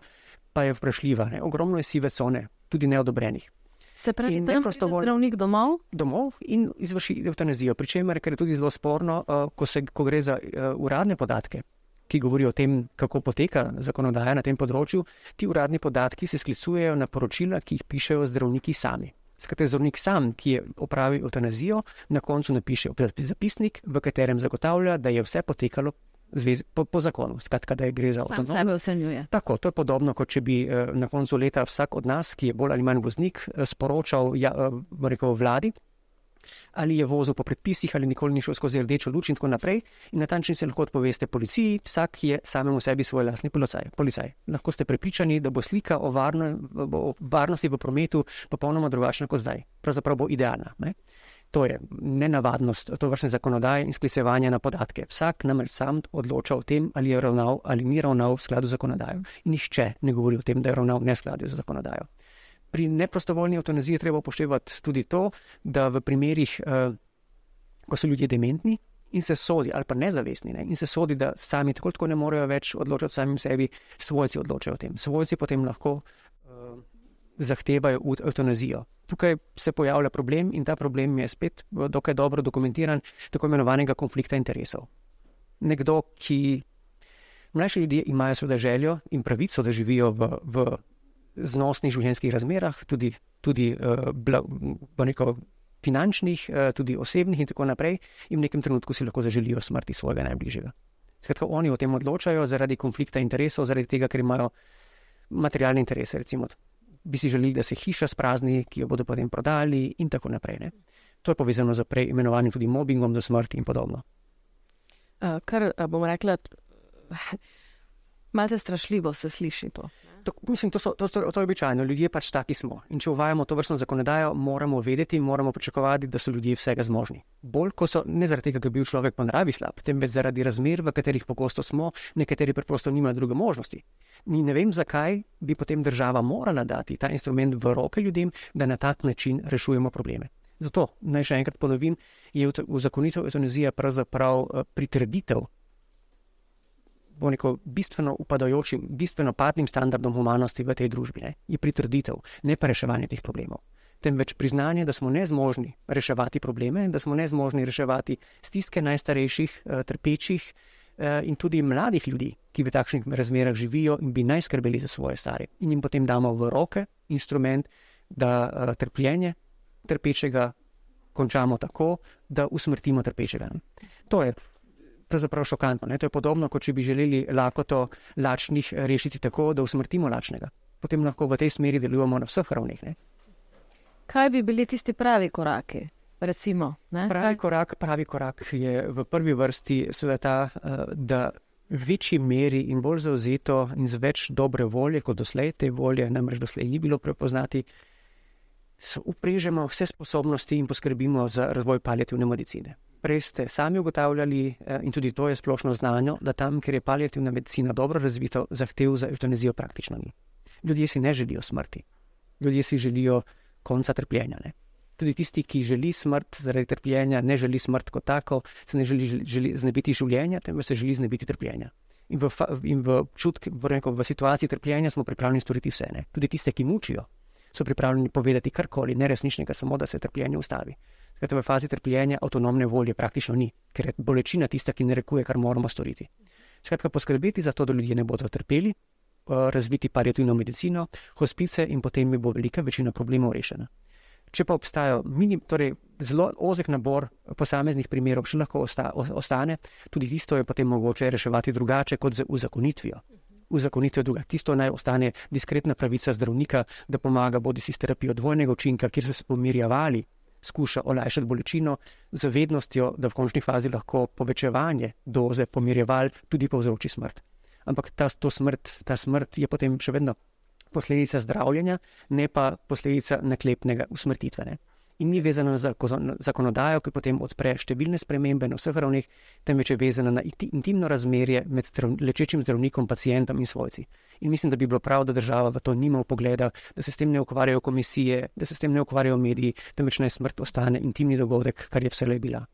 pa je vprašljiva. Ne? Ogromno je sive cone, tudi neodobrenih. Se pravi, da je zdravnik domov? Domov in izvrši eutanazijo. Pričemer, ker je tudi zelo sporno, uh, ko, se, ko gre za uh, uradne podatke, ki govorijo o tem, kako poteka zakonodaja na tem področju, ti uradni podatki se sklicujejo na poročila, ki jih pišejo zdravniki sami. Skratka, zdravnik sam, ki je opravil eutanazijo, na koncu napiše zapisnik, v katerem zagotavlja, da je vse potekalo zvezi, po, po zakonu. Skratka, da je gre za avtonomno. Sam sebe ocenjuje. Tako, to je podobno, kot če bi eh, na koncu leta vsak od nas, ki je bolj ali manj voznik, eh, sporočal ja, eh, rekel, vladi, ali je vozil po predpisih, ali nikoli ni šel skozi rdečo luč in tako naprej. In na ta način se lahko odpoveste policiji, vsak je samemu sebi svoj lastni policaj. policaj. Lahko ste prepričani, da bo slika o, varno, o varnosti v prometu popolnoma drugačna kot zdaj. Pravzaprav bo idealna. Ne? To je nenavadnost to vrstne zakonodaje in sklicevanja na podatke. Vsak namreč sam odloča o tem, ali je ravnal ali ni ravnal v skladu z zakonodajo. In nišče ne govori o tem, da je ravnal v neskladju z zakonodajo pri neprostovoljni eutanaziji treba upoštevati tudi to, da v primerih, uh, ko so ljudje dementni in se sodi, ali pa nezavestni, ne, in se sodi, da sami tako, tako ne morejo več odločati samim sebi, svojci odločajo o tem. Svojci potem lahko uh, zahtevajo eutanazijo. Tukaj se pojavlja problem in ta problem je spet dokaj dobro dokumentiran, tako imenovanega konflikta interesov. Nekdo, ki. Mlajši ljudje imajo seveda željo in pravico, da živijo v, v znosnih življenjskih razmerah, tudi, tudi uh, neko, finančnih, uh, tudi osebnih, in tako naprej, in v nekem trenutku si lahko zaželijo smrti svojega najbližjega. Skratka, oni o tem odločajo zaradi konflikta interesov, zaradi tega, ker imajo materialne interese. Recimo, bi si želeli, da se hiša sprazni, ki jo bodo potem prodali, in tako naprej. Ne. To je povezano z prej imenovanim tudi mobbingom do smrti in podobno. Uh, kar bomo rekli, malce strašljivo se sliši to. To, mislim, to, so, to, to, to je običajno, ljudje pač taki smo. In če uvajamo to vrstno zakonodajo, moramo vedeti, moramo pričakovati, da so ljudje vsega zmožni. Bolj kot so, ne zaradi tega, ker bi bil človek po naravi slab, temveč zaradi razmer, v katerih pogosto smo, nekateri preprosto nimajo druge možnosti. In ne vem, zakaj bi potem država morala dati ta instrument v roke ljudem, da na tak način rešujemo probleme. Zato naj še enkrat ponovim, je v zakonitev eutanazija pravzaprav eh, pritrditev neko bistveno upadajočim, bistveno padnim standardom humanosti v tej družbi, ne, je pritrditev, ne pa reševanje teh problemov. Temveč priznanje, da smo nezmožni reševati probleme, da smo nezmožni reševati stiske najstarejših, eh, trpečih eh, in tudi mladih ljudi, ki v takšnih razmerah živijo in bi naj skrbeli za svoje stare. In jim potem damo v roke instrument, da eh, trpljenje trpečega končamo tako, da usmrtimo trpečega. To je pravzaprav šokantno. Ne? To je podobno, kot če bi želeli lakoto lačnih rešiti tako, da usmrtimo lačnega. Potem lahko v tej smeri delujemo na vseh ravneh. Ne? Kaj bi bili tisti pravi koraki? Recimo, pravi, korak, pravi korak je v prvi vrsti ta, eh, da v večji meri in bolj zauzeto in z več dobre volje kot doslej, te volje namreč doslej ni bilo prepoznati, uprežemo vse sposobnosti in poskrbimo za razvoj palijativne medicine. Prej ste sami ugotavljali, eh, in tudi to je splošno znano, da tam, kjer je palijativna medicina dobro razvita, zahtev za eutanazijo praktično ni. Ljudje si ne želijo smrti, ljudje si želijo konca trpljenja. Ne? Tudi tisti, ki želi smrt zaradi trpljenja, ne želi smrt kot tako, se ne želi, želi znebiti življenja, temveč se želi znebiti trpljenja. In v, in v, čutki, v, rekel, v situaciji trpljenja smo pripravljeni storiti vse. Ne? Tudi tiste, ki mučijo, so pripravljeni povedati karkoli neresničnega, samo da se trpljenje ustavi. Skratka, v fazi trpljenja avtonomne volje praktično ni, ker je bolečina tista, ki narekuje, kar moramo storiti. Skratka, poskrbeti za to, da ljudje ne bodo trpeli, eh, razviti palijativno medicino, hospice in potem bo velika večina problemov rešena. Če pa obstaja minim, torej zelo ozek nabor posameznih primerov, še lahko osta, ostane, tudi tisto je potem mogoče reševati drugače kot z uzakonitvijo uzakonitev druga. Tisto naj ostane diskretna pravica zdravnika, da pomaga bodi si s terapijo dvojnega učinka, kjer se s pomirjavali skuša olajšati bolečino, z vednostjo, da v končni fazi lahko povečevanje doze pomirjeval tudi povzroči smrt. Ampak ta, smrt, ta smrt je potem še vedno posledica zdravljenja, ne pa posledica naklepnega usmrtitvene in ni vezana na zakonodajo, ki potem odpre številne spremembe na vseh ravneh, temveč je vezana na intimno razmerje med lečečim zdravnikom, pacijentom in svojci. In mislim, da bi bilo prav, da država v to nima pogleda, da se s tem ne ukvarjajo komisije, da se s tem ne ukvarjajo mediji, temveč naj smrt ostane intimni dogodek, kar je vselej bila.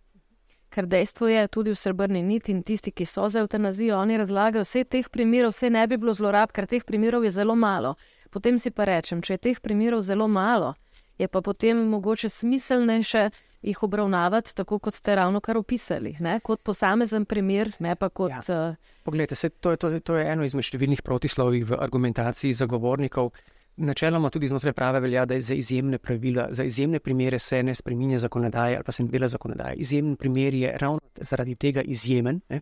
Ker dejstvo je, tudi v srebrni niti in tisti, ki so za eutanazijo, oni razlagajo, vse teh primerov, vse ne bi bilo zlorab, ker teh primerov je zelo malo. Potem si pa rečem, če je teh primerov zelo malo, je pa potem mogoče smiselnejše jih obravnavati tako, kot ste ravno kar opisali, ne? kot posamezen primer, ne kot. Ja. Uh... Poglejte, se, to, je, to, to je eno izmed številnih protislovij v argumentaciji zagovornikov. Načeloma tudi znotraj prava velja, da je za izjemne pravila, za izjemne primere se ne spremenja zakonodaje ali pa se ne dela zakonodaje. Izjemen primer je ravno zaradi tega izjemen, ne?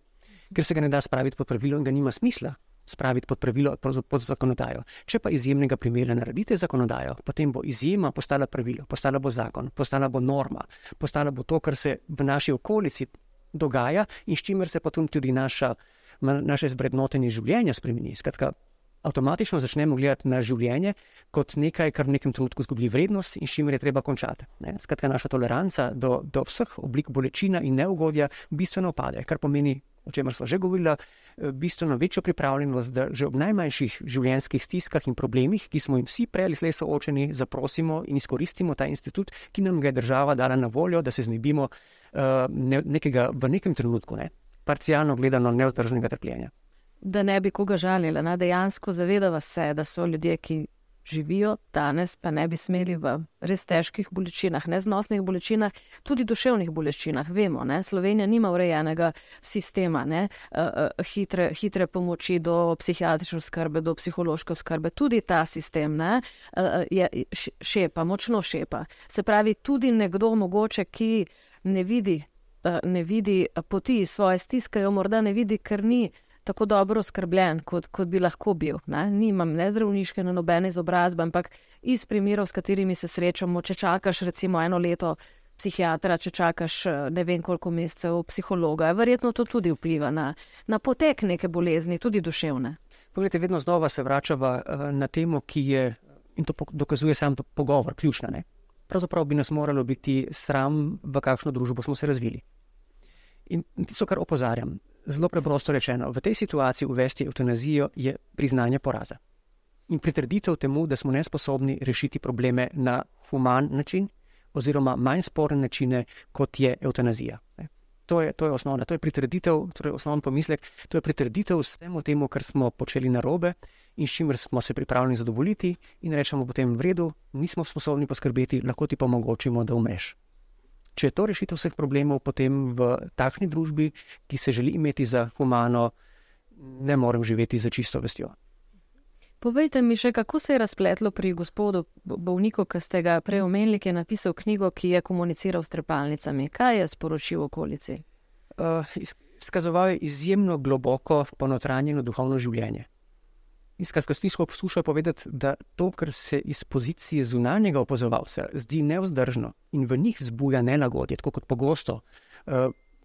ker se ga ne da spraviti pod pravilo in ga nima smisla spraviti pod pravilo, pod zakonodajo. Če pa izjemnega primera naredite zakonodajo, potem bo izjema postala pravilo, postala bo zakon, postala bo norma, postala bo to, kar se v naši okolici dogaja in s čimer se potem tudi naša, naše zbrednotenje življenja spremeni. Skratka, avtomatično začnemo gledati na življenje kot nekaj, kar v nekem trenutku izgubi vrednost in s čimer je treba končati. Ne? Skratka, naša toleranca do, do vseh oblik bolečina in neugodja bistveno pade, kar pomeni o čemer smo že govorili, bistveno večjo pripravljenost, da že ob najmanjših življenjskih stiskah in problemih, ki smo jim vsi prej ali slej soočeni, zaprosimo in izkoristimo ta institut, ki nam ga je država dala na voljo, da se znebimo uh, ne, nekega v nekem trenutku, ne, parcialno gledano, neozdržnega trpljenja. Da ne bi koga žalila, na dejansko zavedava se, da so ljudje, ki živijo danes, pa ne bi smeli v res težkih bolečinah, neznosnih bolečinah, tudi duševnih bolečinah. Vemo, da Slovenija nima urejenega sistema ne, uh, hitre, hitre pomoči do psihiatrične skrbe, do psihološke skrbe. Tudi ta sistem ne, uh, je šepa, močno šepa. Se pravi, tudi nekdo, mogoče, ki ne vidi. Ne vidi poti svoje stiske, jo morda ne vidi, ker ni tako dobro skrbljen, kot, kot bi lahko bil. Ne? Nimam ne zdravniške, ne nobene izobrazbe, ampak iz primerov, s katerimi se srečamo, če čakaš recimo eno leto psihiatra, če čakaš ne vem koliko mesecev psihologa, verjetno to tudi vpliva na, na potek neke bolezni, tudi duševne. Poglejte, vedno znova se vračava eh, na temo, ki je, in to dokazuje sam to pogovor, ključna. Ne? Pravzaprav bi nas moralo biti sram, v kakšno družbo smo se razvili. In tisto, kar opozarjam, zelo preprosto rečeno, v tej situaciji uvesti eutanazijo je priznanje poraza. In pritrditev temu, da smo nesposobni rešiti probleme na human način, oziroma manj sporen način, kot je eutanazija. To je, to je osnovna, to je pritrditev, torej osnovni pomislek, to je pritrditev vsemu temu, kar smo počeli na robe in s čimer smo se pripravljeni zadovoljiti, in rečemo potem v redu, nismo sposobni poskrbeti, lahko ti pa omogočimo, da umreš. Če je to rešitev vseh problemov, potem v takšni družbi, ki se želi imeti za humano, ne morem živeti za čisto vestjo. Povejte mi še, kako se je razpletlo pri gospodu bolniku, ki ste ga prej omenili, ki je napisal knjigo, ki je komuniciral s trepalnicami. Kaj je sporočil okolici? Uh, izkazoval je izjemno globoko ponotranjeno duhovno življenje. Skratka, stisko poskušajo povedati, da to, kar se iz pozicije zunanjega opazovalca zdi neudržno in v njih zbuja nelagodje, tako kot pogosto uh,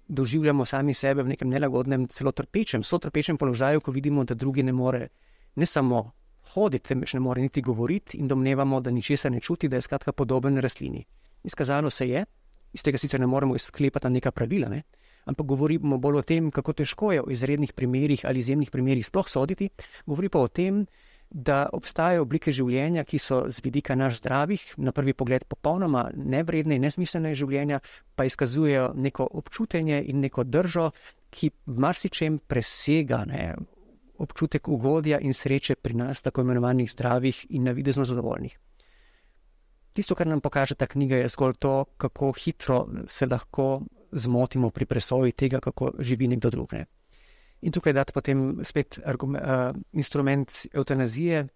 doživljamo sami sebe v nekem nelagodnem, celo trpečem, so trpečem položaju, ko vidimo, da drugi ne more ne samo hoditi, temveč ne more niti govoriti, in domnevamo, da ničesar ne čuti, da je skratka podoben rastlini. Izkazalo se je, iz tega sicer ne moremo sklepati na neka pravila, ne? Ampak govorimo bolj o tem, kako težko je v izrednih primerih ali izjemnih primerih sploh soditi, govori pa o tem, da obstajajo oblike življenja, ki so z vidika naš zdravih, na prvi pogled popolnoma nevredne in nesmiselne življenja, pa izkazujejo neko občutenje in neko držo, ki marsičem presega ne, občutek ugodja in sreče pri nas, tako imenovanih zdravih in navidezno zadovoljnih. Tisto, kar nam pokaže ta knjiga, je zgolj to, kako hitro se lahko zmotimo pri presoji tega, kako živi nekdo drug. Ne. In tukaj dati potem spet argument, uh, instrument eutanazije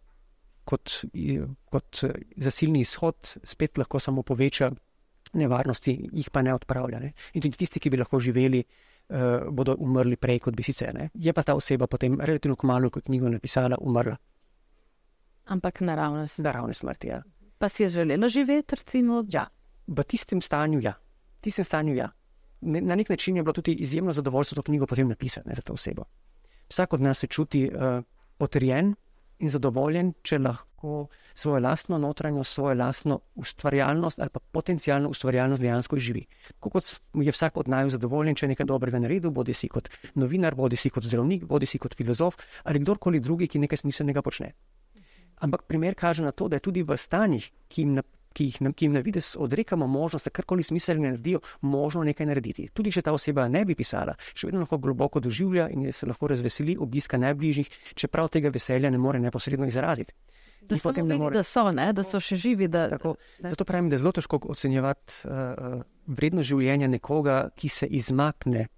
kot, kot zasilni izhod, spet lahko samo poveča nevarnosti, jih pa ne odpravlja. Ne. In tudi tisti, ki bi lahko živeli, uh, bodo umrli prej, kot bi sicer. Ne. Je pa ta oseba potem relativno kmalo, kot knjigo napisala, umrla. Ampak naravne smrti. Naravne smrti, ja. Pa si je želela živeti, recimo? Ja, v tistem stanju, ja. Tistem stanju, ja ne, na nek način je bilo tudi izjemno zadovoljstvo to knjigo potem napisati ne, za to osebo. Vsak od nas se čuti uh, potrjen in zadovoljen, če lahko svojo lastno notranjost, svojo lastno ustvarjalnost ali pa potencijalno ustvarjalnost dejansko živi. Kot je vsak od naju zadovoljen, če je nekaj dobrega naredil, bodi si kot novinar, bodi si kot zdravnik, bodi si kot filozof ali kdorkoli drugi, ki nekaj smiselnega počne. Ampak primer kaže na to, da je tudi v stanjih, ki jim ki jih, ki jim na vides odrekamo možnost, da karkoli smiselno naredijo, možno nekaj narediti. Tudi če ta oseba ne bi pisala, še vedno lahko globoko doživlja in se lahko razveseli obiska najbližjih, čeprav tega veselja ne more neposredno izraziti. Da, vidi, more... da, so, ne, da so še živi. Da, Tako, zato pravim, da je zelo težko ocenjevati uh, vrednost življenja nekoga, ki se izmakne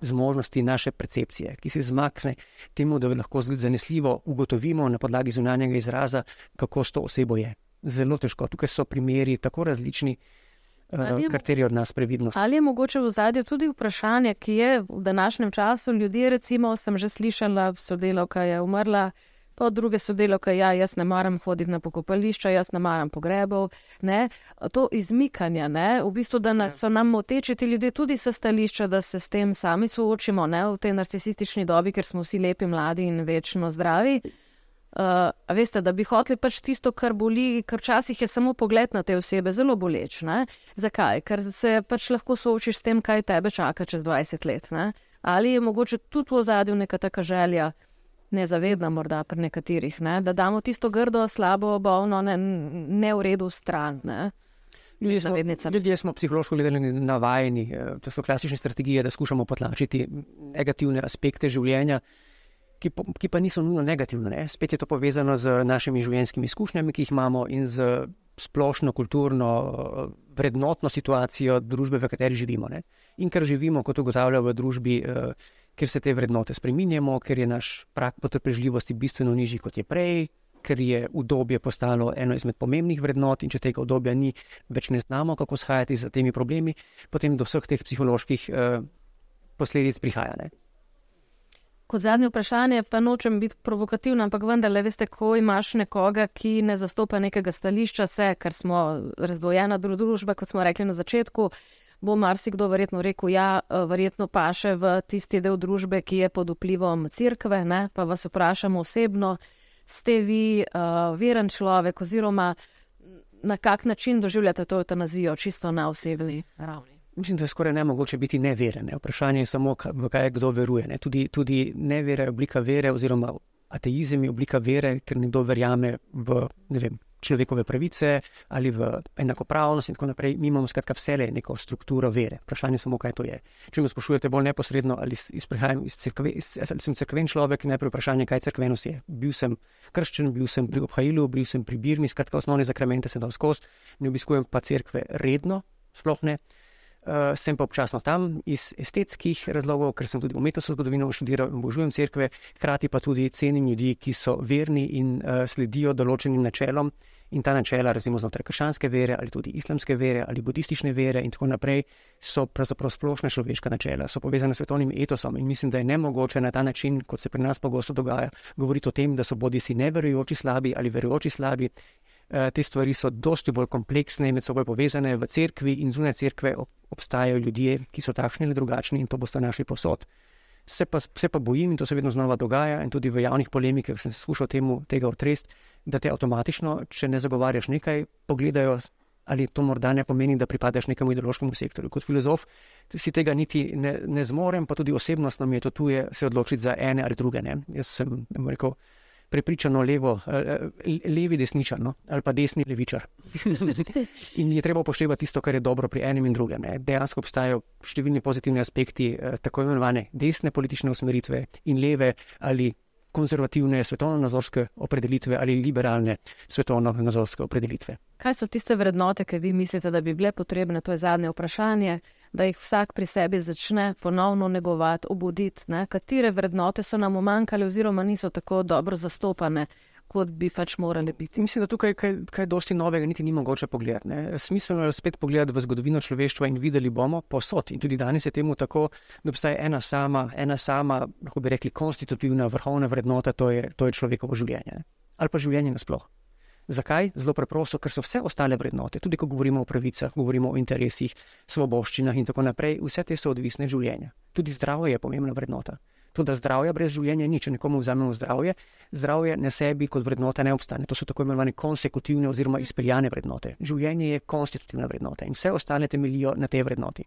z možnosti naše percepcije, ki se izmakne temu, da lahko zanesljivo ugotovimo na podlagi zunanjega izraza, kako s to osebo je zelo težko. Tukaj so primeri tako različni, uh, kateri od nas previdnost. Ali je mogoče v zadju tudi vprašanje, ki je v današnjem času ljudje, recimo, sem že slišala, sodelovka je umrla. Pa druge sodelovke, ja, jaz ne maram hoditi na pokopališča, jaz ne maram pogrebov. Ne? To izmikanje, ne? v bistvu, da nas, ja. so nam moteči ti ljudje tudi sa stališča, da se s tem sami soočimo ne? v tej narcisistični dobi, ker smo vsi lepi, mladi in večno zdravi. Uh, veste, da bi hoteli pač tisto, kar boli, ker včasih je samo pogled na te osebe zelo boleč. Ne? Zakaj? Ker se pač lahko soočiš s tem, kaj tebe čaka čez 20 let. Ne? Ali je mogoče tudi v ozadju neka taka želja, nezavedna morda pri nekaterih, ne? da damo tisto grdo, slabo, bolno, ne, ne v redu stran. Ne? Ljudje smo, ljudje smo psihološko gledali navajeni, eh, to so klasične strategije, da skušamo potlačiti negativne aspekte življenja ki, po, ki pa niso nujno negativne. Ne? Spet je to povezano z našimi življenjskimi izkušnjami, ki jih imamo, in z splošno kulturno vrednotno situacijo družbe, v kateri živimo. Ne? In ker živimo, kot ugotavljajo v družbi, eh, kjer se te vrednote spreminjamo, ker je naš prak potrpežljivosti bistveno nižji kot je prej. Ker je udobje postalo eno izmed pomembnih vrednot, in če tega udobja ni, več ne znamo, kako shajati z temi problemi, potem do vseh teh psiholoških eh, posledic prihaja. Ne? Kot zadnje vprašanje, pa nočem biti provokativna, ampak vendarle, veste, ko imaš nekoga, ki ne zastopa nekega stališča, se, ker smo razdvojena družba, kot smo rekli na začetku, bo marsikdo verjetno rekel, ja, verjetno paše v tisti del družbe, ki je pod vplivom crkve. Ne? Pa vas vprašamo osebno, ste vi uh, veren človek oziroma na kak način doživljate to eutanazijo, čisto na osebni ravni? Mislim, da je skoraj ne mogoče biti neveren. Vprašanje je samo, v kaj kdo veruje. Ne? Tudi, tudi nevera je oblika vere, oziroma ateizem je oblika vere, ker nekdo verjame v vem, človekove pravice ali v enakopravnost in tako naprej. Mi imamo skratka vse le neko strukturo vere. Vprašanje je samo, kaj to je. Če me sprašujete bolj neposredno, ali izprihajam iz crkve, ali sem crkven človek, najprej vprašanje, kaj crkvenost je. Bil sem krščen, bil sem pri obhajilu, bil sem pri birmi, skratka osnovne zakramente sem dal skozi, ne obiskujem pa crkve redno, sploh ne. Sem pa občasno tam iz estetskih razlogov, ker sem tudi umetnostno zgodovino študiral in obožujem crkve, hkrati pa tudi cenim ljudi, ki so verni in uh, sledijo določenim načelom. In ta načela, recimo znotraj krščanske vere ali tudi islamske vere ali budistične vere in tako naprej, so pravzaprav splošna človeška načela, so povezane s svetovnim etosom. In mislim, da je nemogoče na ta način, kot se pri nas pogosto dogaja, govoriti o tem, da so bodi si neverujoči slabi ali verujoči slabi. Eh, te stvari so dosti bolj kompleksne med seboj povezane v cerkvi in zunaj cerkve obstajajo ljudje, ki so takšni ali drugačni in to boste našli posod. Se pa, se pa bojim, in to se vedno znova dogaja, in tudi v javnih polemikah sem se skušal temu, tega otresti, da te avtomatično, če ne zagovarjaš nekaj, pogledajo, ali to morda ne pomeni, da pripadaš nekemu ideološkemu sektorju. Kot filozof si tega niti ne, ne zmorem, pa tudi osebnostno mi je to tuje se odločiti za ene ali druge. Ne. Jaz sem rekel, prepričano levo, eh, levi desničar no? ali pa desni levičar. in je treba upoštevati tisto, kar je dobro pri enem in drugem. Ne? Dejansko obstajajo številni pozitivni aspekti eh, tako imenovane desne politične usmeritve in leve ali konzervativne svetovno-nazorske opredelitve ali liberalne svetovno-nazorske opredelitve. Kaj so tiste vrednote, ki vi mislite, da bi bile potrebne? To je zadnje vprašanje, da jih vsak pri sebi začne ponovno negovati, obuditi. Ne? Katere vrednote so nam umankale, oziroma niso tako dobro zastopane, kot bi pač morali biti. Mislim, da tukaj kaj, kaj dosti novega niti ni mogoče pogledati. Ne. Smiselno je spet pogledati v zgodovino človeštva in videli bomo posod. In tudi danes je temu tako, da obstaja ena sama, ena sama, lahko bi rekli, konstitutivna, vrhovna vrednota, to je, to je človekovo življenje. Ali pa življenje nasploh. Zakaj? Zelo preprosto, ker so vse ostale vrednote, tudi ko govorimo o pravicah, govorimo o interesih, svoboščinah in tako naprej, vse te so odvisne življenja. Tudi zdravje je pomembna vrednota. To, da zdravja brez življenja ni, če nekomu vzamemo zdravje, zdravje na sebi kot vrednota ne obstane. To so tako imenovane konsekutivne oziroma izpeljane vrednote. Življenje je konstitutivna vrednota in vse ostale temeljijo na tej vrednoti.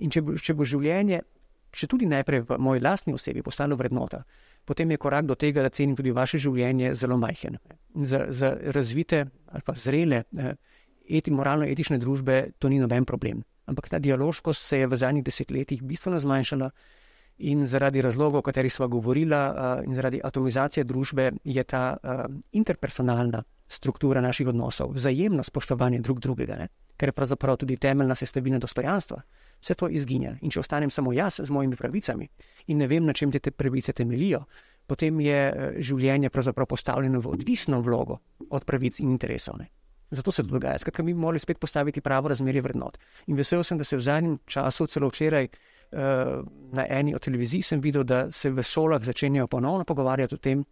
In če bo, če bo življenje, če tudi najprej v moji lastni osebi, postalo vrednota, potem je korak do tega, da cenim tudi vaše življenje, zelo majhen. Za, za razvite ali pa zrele, eh, eti, moralno-etične družbe to ni noben problem. Ampak ta dialoškost se je v zadnjih desetletjih bistveno zmanjšala in zaradi razlogov, o katerih smo govorili, in zaradi atomizacije družbe, je ta interpersonalna struktura naših odnosov, vzajemno spoštovanje drug drugega, ne? kar je pravzaprav tudi temeljna sestavina dostojanstva. Vse to izginja. In če ostanem samo jaz z mojimi pravicami in ne vem, na čem te, te pravice temelijo, potem je življenje postavljeno v odvisno vlogo od pravic in interesov. Ne? Zato se to dogaja. Skratka, mi moramo spet postaviti pravo razmerje vrednot. In vesel sem, da se v zadnjem času, celo včeraj, uh, na eni od televizij, sem videl, da se v šolah začenjajo ponovno pogovarjati o tem,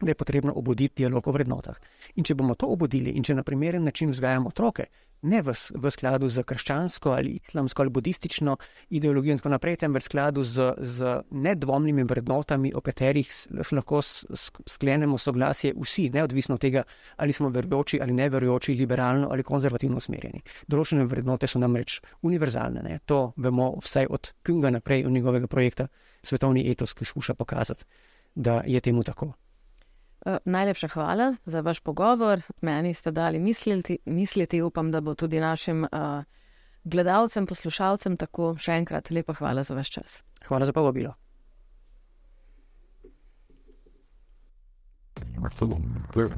da je potrebno obuditi dialog o vrednotah. In če bomo to obudili in če na primeren način vzgajamo otroke, ne v, v skladu z krščansko ali islamsko ali budistično ideologijo in tako naprej, temveč v skladu z, z nedvomnimi vrednotami, o katerih lahko sklenemo soglasje vsi, neodvisno od tega, ali smo verujoči ali ne verujoči, liberalno ali konzervativno usmerjeni. Določene vrednote so namreč univerzalne. Ne? To vemo vsaj od Kunga naprej, od njegovega projekta Svetovni etos, ki skuša pokazati, da je temu tako. Eh, najlepša hvala za vaš pogovor. Meni ste dali misliti, misliti upam, da bo tudi našim uh, gledalcem, poslušalcem tako. Še enkrat lepa hvala za vaš čas. Hvala za povabilo. We're